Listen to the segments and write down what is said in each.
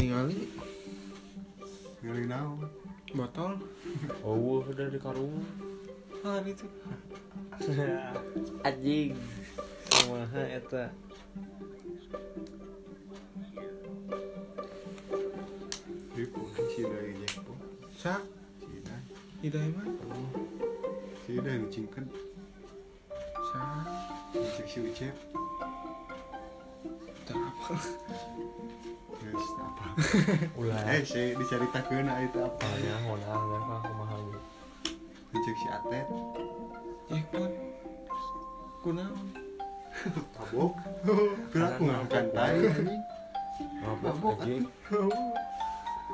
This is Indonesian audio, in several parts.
Ningali Ngali naon botol. oh udah di karung. Ah itu. anjing. Kumaha eta. Pulang si dari jeppo Sa, Si dari hidayah mah. Si dari ngecingkan Sa, Ngecek si Ucep. Tak apa. Apa? Ulah. Eh si diceritakeun itu apa? Ya honang kan kah kumaha gitu Ngecek si Atet Jackpot. Kunaon? Tabok aku ngakan tai mabok anjing.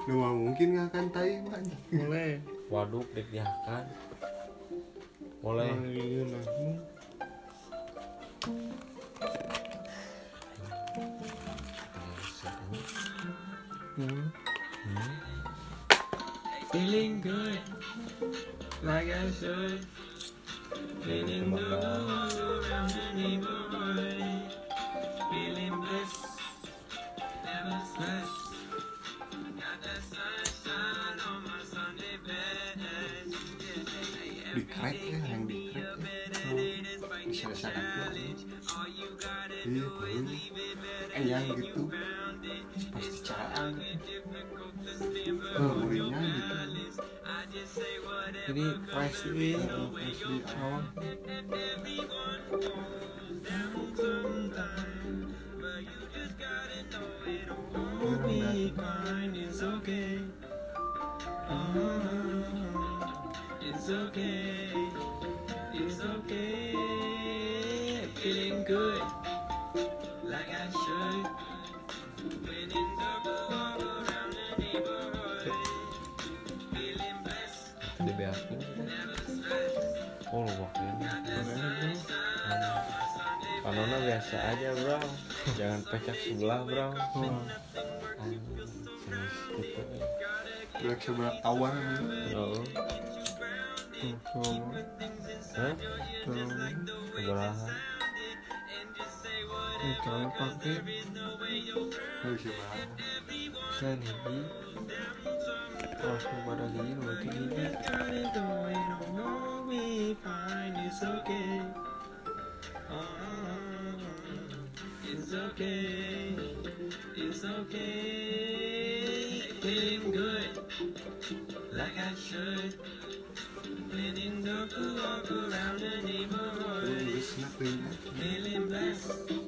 Lu mah mungkin ngakan tai anjing. Mulai. waduk dek dihakan boleh Aku. Hmm. Feeling good, like I should. Feeling good around the neighborhood. Feeling blessed, never stressed. Got that sunshine on my Sunday best. Di crack ya yang di crack ya Bisa sangat Iya boleh Eh yang gitu Jadi price ini Terus di awal. Be kind, it's okay. Uh, it's okay. It's okay. Feeling good, wakilnya Panona biasa aja bro. Jangan pecah sebelah bro. Gitu Belak sebelah kawan Oh, tuh, Hah? tuh, Sebelahan ini kalau pakai Lu sebelah selain ini kalau semua pada gini berarti gini It's okay. It's okay. It's okay. Feeling good, like I should. When in dark, walk around the neighborhood. Terus ngapain Feeling blessed,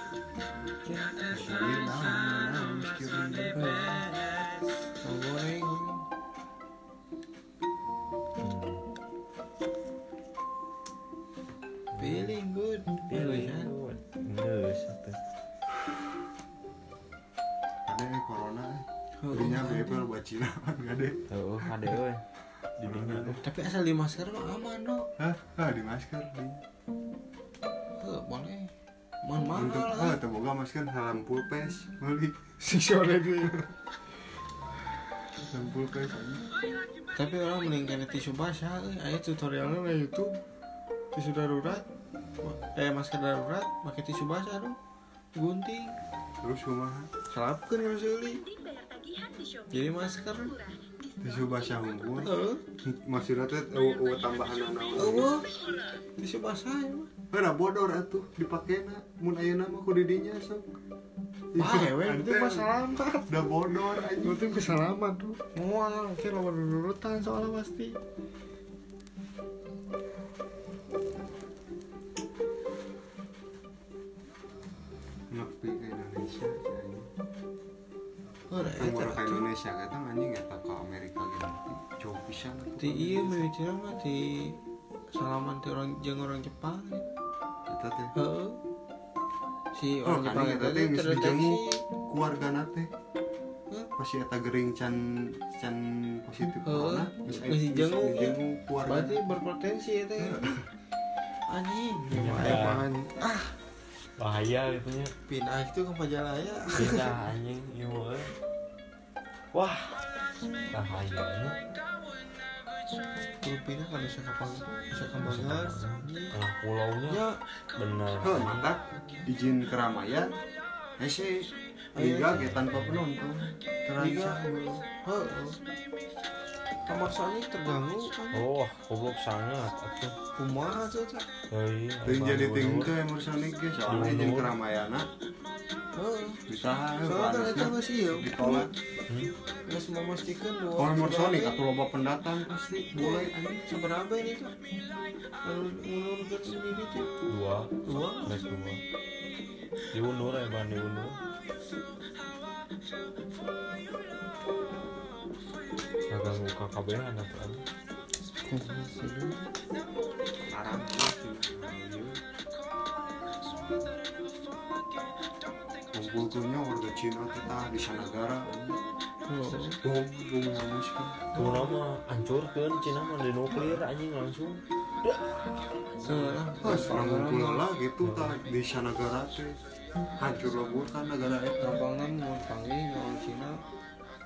Belinya bebel buat Cina Gak ada Tuh, ada we. Di dinya tuh. Tapi asal di masker mah aman no. Hah? Ah di masker di Tuh, boleh. Mohon Untuk mahal ah ah. terbuka masker salam pulpes Beli Si sore gue. Salam pulpes aja Tapi orang meninggalkan tisu basah. eh. Aya tutorialnya di YouTube. Tisu darurat. Eh masker darurat pakai tisu basah dong. Gunting. Terus kumaha Selapkan kalau sekali. Jadi masker. Tisu basah unggul Heeh. Maksudnya teh eueuh eueuh tambahan naon Eueuh. Tisu basah ya mah. Bodor atuh dipakena mun ayeuna mah ku didinya sok. Wah, ewe, itu masalah Udah bodor aja. Berarti kesalaman tuh. Mual, kira nomor urutan soalnya pasti. Oh, Kan eta tuh. Indonesia kata anjing eta ke Amerika gitu. Jauh pisan atuh. Di iya mimitinya mah di salaman ti orang jeung orang Jepang. Eta teh. Heeh. Si Oh, orang Jepang eta itu teh terdeteksi. teh. Hah? Pasti eta gering can can positif corona ya. dijenguk keluarga. Berarti berpotensi ya teh. Anjing, Iya. gimana ah bahaya gitu nya pindah itu ke Majalaya pindah anjing ieu euy. wah bahayanya. Tuh pindah kan bisa kapal bisa kembangan tengah pulaunya ya. bener. Heh, mantap. Izin keramaian. Hese liga kayak tanpa penonton. Liga. Heeh kamar sana terganggu kan oh goblok sangat atuh kumaha tuh teh euy Teu jadi ting teh Emersonik ge soalnya izin Diundur. keramaian heeh. Bisa soalnya kan eta geus ieu ditolak. Hmm? geus memastikan bahwa kalau Emersonik atau loba pendatang pasti. Boleh anjing seberapa ini tuh menurunkan ini tuh dua. Dua? Belas dua. Diundur ya ban diundur agak muka atau apa larang kumpulnya warga Cina kita di Sanagara oh bom bom ngamuskan tuh nama hancurkan Cina mah di nuklir anjing langsung. Sekarang Pas orang ngumpul lah gitu tak di Sanagara teh hancur lebur kan negara eta gampangnya mau panggil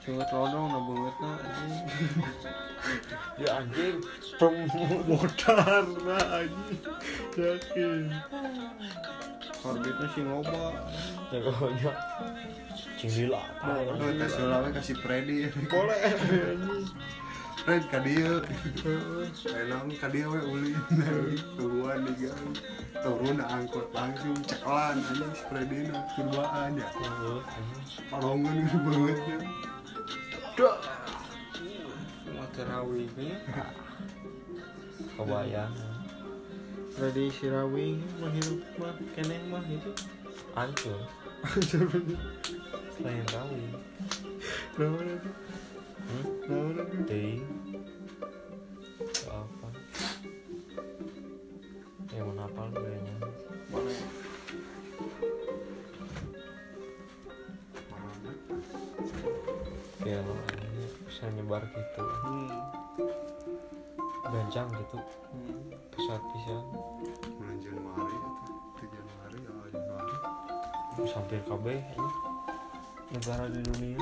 Coba tolong na bangetna anjing. Ya anjing. Modar lah anjing. Yakin. Korbitnya si ngoba jagonya cing lila tes lawe kasih Freddy. Boleh. Fred ka dieu Enak ka dieu we ulin Turuan di gang Turun angkot langsung ceklan anjing Freddy na turbaan ya. Palongan gitu banget ya Terawih nya kebayang. Ready sirawing mah hidup mah keneng mah itu hancur selain rawing Naon itu hmm? Naon itu Ting apa. Yang mana apa lu nyebar gitu. Hmm. Gancang gitu. Hmm. Pesat bisa. Bulan Januari atau itu Januari awal Januari terus hampir KB ini negara di dunia.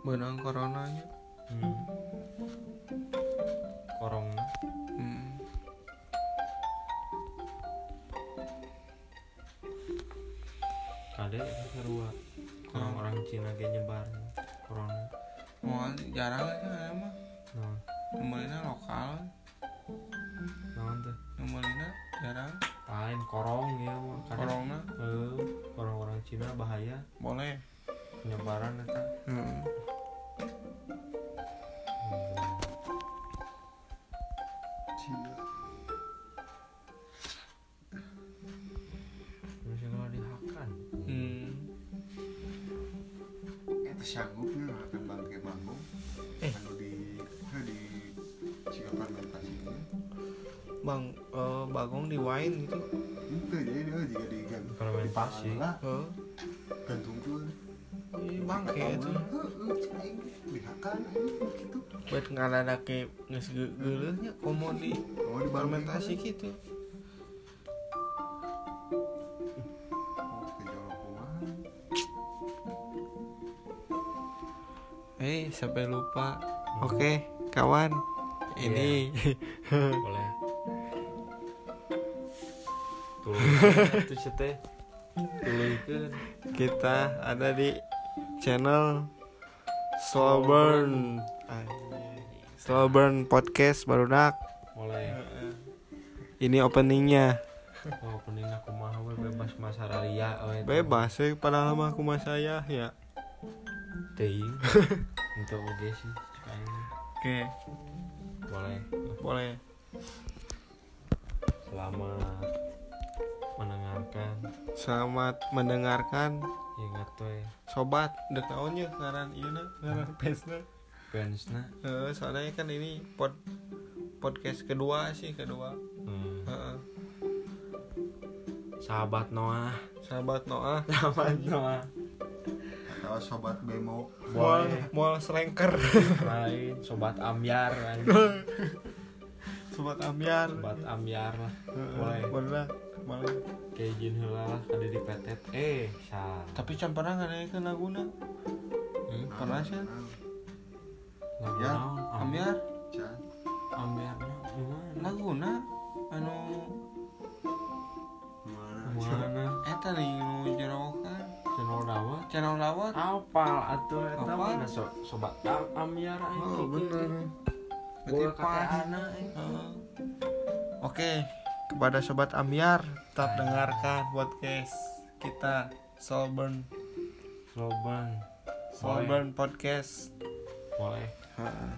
Benang coronanya. Hmm. corona. Hmm. Kade kedua orang-orang Cina kayak nyebar corona. Mau jarang aja mah nah. Lokal. Naon tuh? Nemelinnya jarang. Lain korong ya mah Kadang- Corona Eh, orang-orang Cina bahaya. Boleh. Penyebaran eta sanggupnya akan bangke bangun Eh. Anu di eh, di Ciapan mentasinya Bang eh, Bagong di wine gitu. Itu jadi dia juga digantung fermentasi lah. Heeh gantung tuh bangke itu dihakan gitu. Buat ngarada ke geus ge- geuleuhnya komo di oh di fermentasi gitu eh sampai lupa. Oke kawan. Ini. Boleh. Tuh kita ada di channel Slowburn Slowburn podcast barudak boleh. Ini openingnya. Oh pening aku mah bebas masararia we bebas sih padahal mah aku mah saya ya teuing untuk oge sih oke. Boleh. Boleh. Selamat mendengarkan. Selamat mendengarkan. Ingat we sobat dek naonnya ngaran ieu na ngaran pesna fansna? Eh, soalnya kan ini pod podcast kedua sih kedua. Hmm. Heeh. sahabat Noah. Sahabat Noah. Sahabat Noah atau sobat bemo mual boleh. mual selengker. Lain sobat ambiar anjing. sobat ambiar Sobat ambiar lah. Boleh. bener boleh kayak jin lah kada dipetet eh sa tapi can pernah nggak naik ke laguna? Hmm? pernah sih Ya, atuh eta mah so, sobat am aing oh bener. Heeh. Oke, kepada sobat Ambiar, tetap dengarkan podcast kita Solburn. Sloban Solburn Podcast. boleh. Heeh.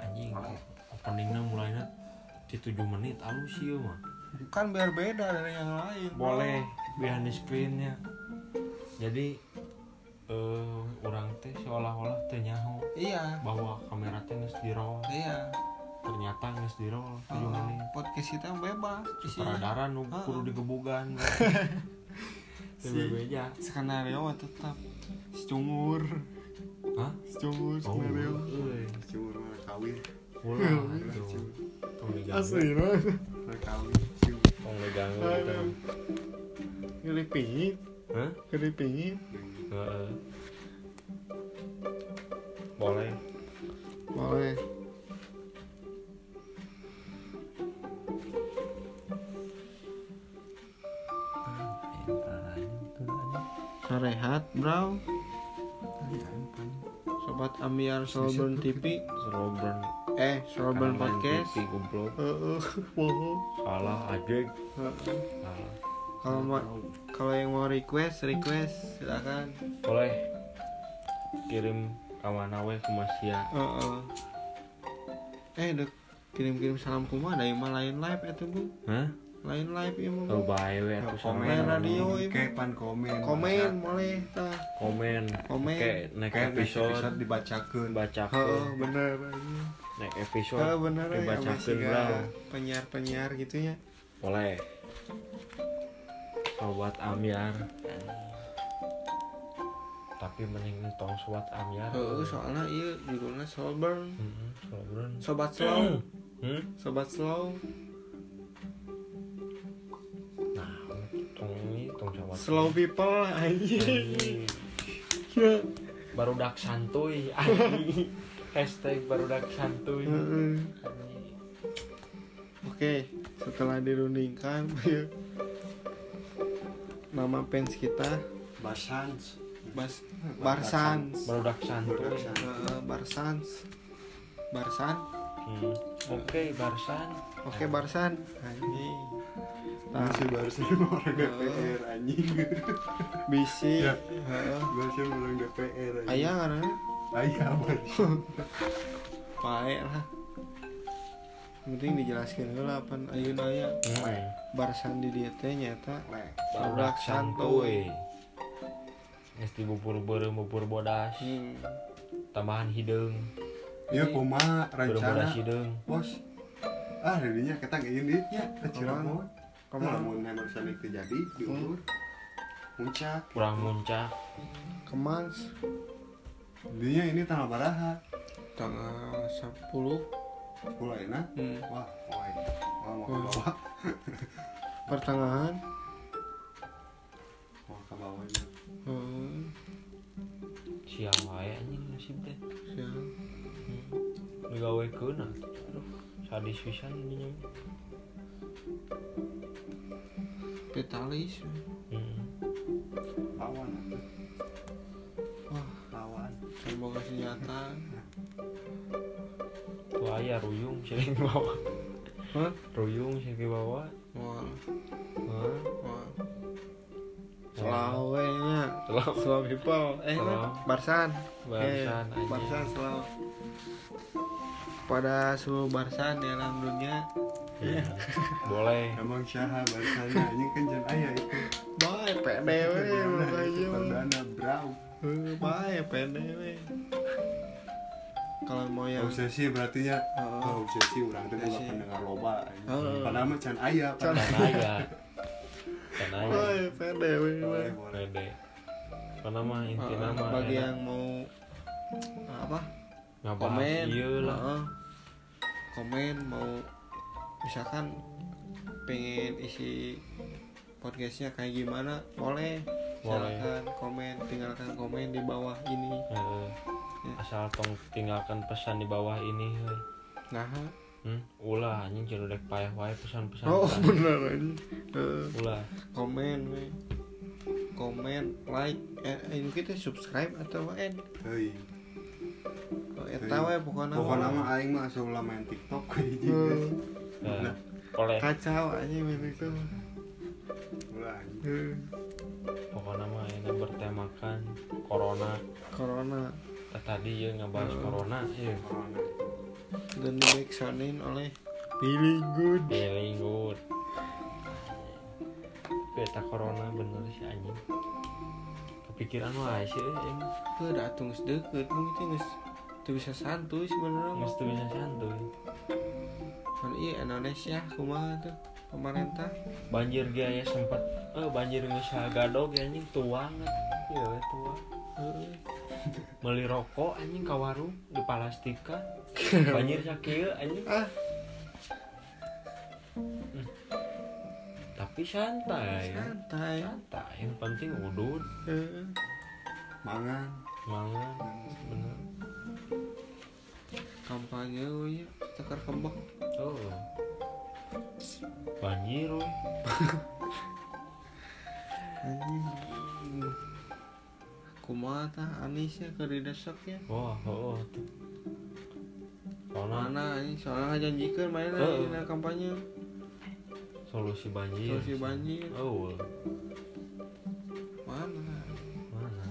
anjing openingnya mulainya di 7 menit alus sih mah Kan biar beda dari yang lain. boleh behind the screennya. Jadi eh orang teh seolah-olah teh nyaho Iya. bahwa kamera teh geus di roll Iya. ternyata geus di roll 7 Heeh. menit podcast kita bebas isinya. Sutradara nu Heeh. kudu digebugan Si- bebeja Skenario mah tetap secumur. hah Secumur oh skenario. euy Cuma mana kawin. tuh tong diganggu Asli. Mana kawin. Tong diganggu Aduh. gitu Geli pingit, hah. Heeh. boleh Boleh. Sarehat, bro. Sobat Ambiar Solburn TV. Sloban Eh, Solburn Podcast. goblok Heeh, salah ajek Heeh. salah Kalau mau kalau yang mau request, request silakan. boleh kirim ke mana we ke Masia Heeh. Eh, dek kirim-kirim salam kumaha da ieu mah lain live eta, Bu. hah Lain live ieu mah. oh Bu. bae we atuh Komen Main sama radio. Kayak pan komen. Komen boleh tah. komen Komen. kayak naik Kayak episode episode dibacakeun. Heeh, bacakeun bener naik episode Heeh, bener ya dibacakeun masih bro penyiar-penyiar gitu ya. boleh sobat ambiar tapi mending tong sobat ambiar Heeh, soalnya ieu judulnya Solburn. Heeh, Sloban. Sobat slow, Hmm? sobat slow, nah tong ini tong sobat slow people anjing. Anjing. Ya. barudak santuy anjing. hashtag barudak santuy Heeh. Anjing. Oke, setelah dirundingkan ya, nama fans kita Basans. Bas Barsans. barudak santuy Barsans. Barsan. Hmm. oke Barsan Oke, Barsan. Anjing. Nah, Masih barusan orang DPR anjing. bisi. Ya. Heeh. Barusan orang DPR anjing. Aya karena Ayah barusan. pae lah. Penting dijelaskan heula apa ayeuna aya Hmm. Barsan di dieu teh nyata Lek. barudak santuy Geus dibubur beureum bubur bodas Hmm. tambahan hideung Ya kumaha beureum bodas rencana hideung bos. Ah, dirinya kita ngeuin dieu nya ke Cirebon. Ke mana? Lamun barusan itu jadi diulur. Puncak. kurang muncak Kemans Dinya ini tanggal baraha. tanggal 10 Mulai enak. hmm. Wah, wah, wah, mau ke Wah. bawah, pertengahan mau ke bawahnya. hmm. siang wae anjing nasib teh siang digawekeun atuh. aduh sadis pisan ini petalis hmm. Lawan, atuh. wah lawan. semoga senjata aya ruyung sering bawa Hah? ruyung sering bawa wah Hah? wah Selawe nya Selaw. Slow people Eh Selaw. Barsan Barsan, Eh. Barsan slow Pada seluruh Barsan di alam dunia Iya. boleh Emang syaha bahasanya anjing kan jan aya itu. Baik pede we Perdana, brau. Baik pede we Kalau mau yang Obsesi berarti ya. Heeh. Oh, obsesi teh boga Obsesi. pendengar loba. Heeh. Padahal mah can aya. Can aya kan aya Baik pede Boleh, pede nama inti nama Bagi enak. yang mau Apa ngabahas Komen ieu lah Heeh. komen mau misalkan pengen isi podcastnya kayak gimana boleh silakan komen tinggalkan komen di bawah ini Heeh. Ya. asal tong tinggalkan pesan di bawah ini heuy. nah hmm? ulah anjing jangan dek payah wae pesan-pesan. Oh bener ini Eh, ulah komen we. komen like eh, ini kita subscribe atau apa kan hei. Oh, eta we pokoknya pokoknya mah aing mah asup main tiktok kayak gitu Eh, Nah, oleh. Kacau aja itu ulah Eh, pokoknya mah ini bertemakan corona. Corona. Eh, tadi ya ngebahas corona. Ya corona. Dan di backsoundin oleh Billy Good. Feeling good. Beta corona bener sih anjing. Kepikiran wae sih eh, ini. Tuh datang sedeket mungkin geus tuh bisa santuy sebenarnya mesti bisa santuy. Kan iya Indonesia kumaha tuh pemerintah. Banjir gaya sempet eh banjir nggak gadog ya anjing tua banget. Iya we, tua. Beli rokok anjing ke warung di palastika. Banjir sakit anjing. Ah. Tapi santai. Santai. Santai yang penting udut. Heeh. mangan. Mangan bener. Kampanye ya tekar kembang. Oh. Banjir we. anjing kumaha tah Anisnya ke didesak ya? Wah oh, oh tuh soalnya mana anjing soalnya ngajanjikeun mana Heeh. dina kampanye. Solusi banjir. Solusi banjir. Oh mana mana?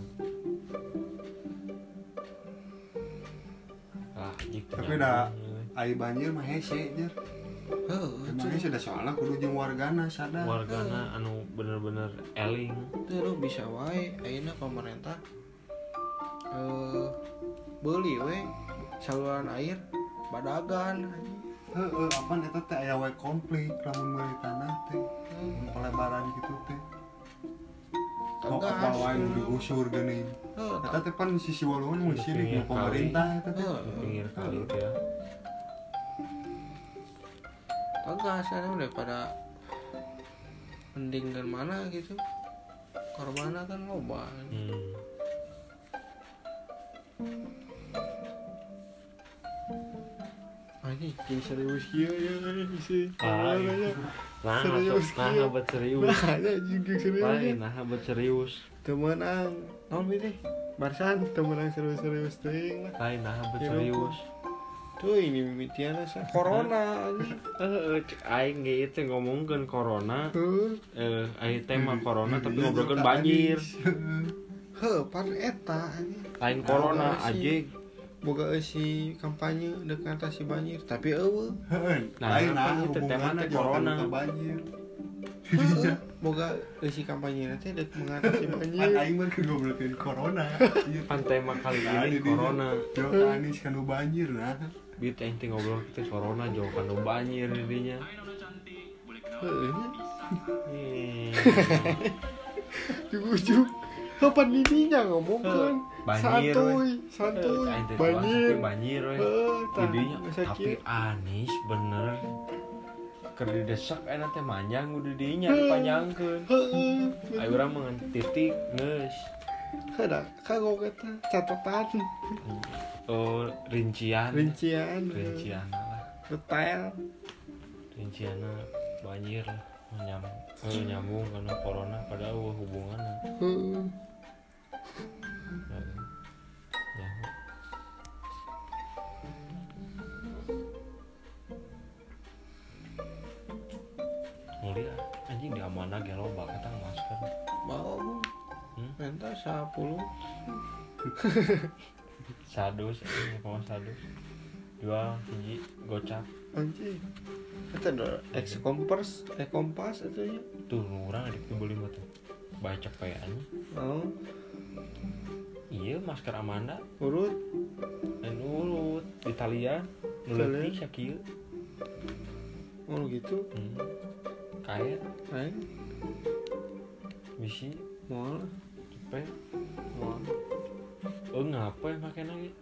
Ah jika Tapi dah- ai banjir mah hese da soalnya kudu jeung wargana sadar. Wargana anu bener-bener eling. Teu lu bisa wae ayeuna pemerintah eh beli we saluran air badagan. Heeh apaan eta teh aya wae konflik lamun meuli tanah teh pelebaran gitu teh. Kok apa wae digusur geuning Heeh, eta teh pan sisi sirik Pinggir nu pemerintah eta teh. Pinggir kali itu ya tegas kan daripada mending dan mana gitu. Korbannya kan loba. Hmm. kayak serius kieu ya sih. Ah, iya. nah Serius, nah kieu. buat serius. Nah juga serius. Lain nah buat serius. Temenang non ini? Barsan temenang serius-serius teuing lah lain nah buat Iya, serius tuh ini mimitiana sa corona. Anjing eh cek aing ge itu ngomongkeun corona. Eh aing tema corona tapi ngobrolkeun juga banjir. Heuh pan eta anjing. Lain corona sih. aja. Boga eusi kampanye dek atasi banjir tapi Heeh, Nah, lain nah hubunganna jeung corona. banjir. Boga eusi kampanye nanti dek mengatasi Pan banjir. Aing mah kudu ngobrokeun corona. Kan tema kali ini corona. Ke Anis kanu banjir nah Bit tinggal ngobrol kita corona jauh kan banjir dirinya. Ih, Jujuk. Kapan didinya ngomongkan? Banjir, Santuy, santuy. Teh Banjir. banjir Didinya geus tapi. Anis bener keur didesak enak teh manjang udah didinya dipanjangkeun Heeh. ayo urang mah ngan titik geus Kada kagok eta catatan oh rincian. Rincian. Rincian lah. Detail. rincian banjir lah nyam eh, nyambung karena corona pada eueuh hubunganna Heeh. ya mulia anjing di amanah ge loba kata masker. Mau. Hmm? Penta 10 sadus ini mau sadus. Jual hiji gocap. Anjing. Eta ada ex kompas, eh kompas itu ya. tuh orang adik tuh beli mah tuh baca cepet Mau iya masker Amanda. Urut. Dan urut. Di talian nulis sakieu mau gitu. hmm. kain Aing bisi mau cepet mau oh ngapa ya pakai lagi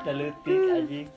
Udah leutik anjing.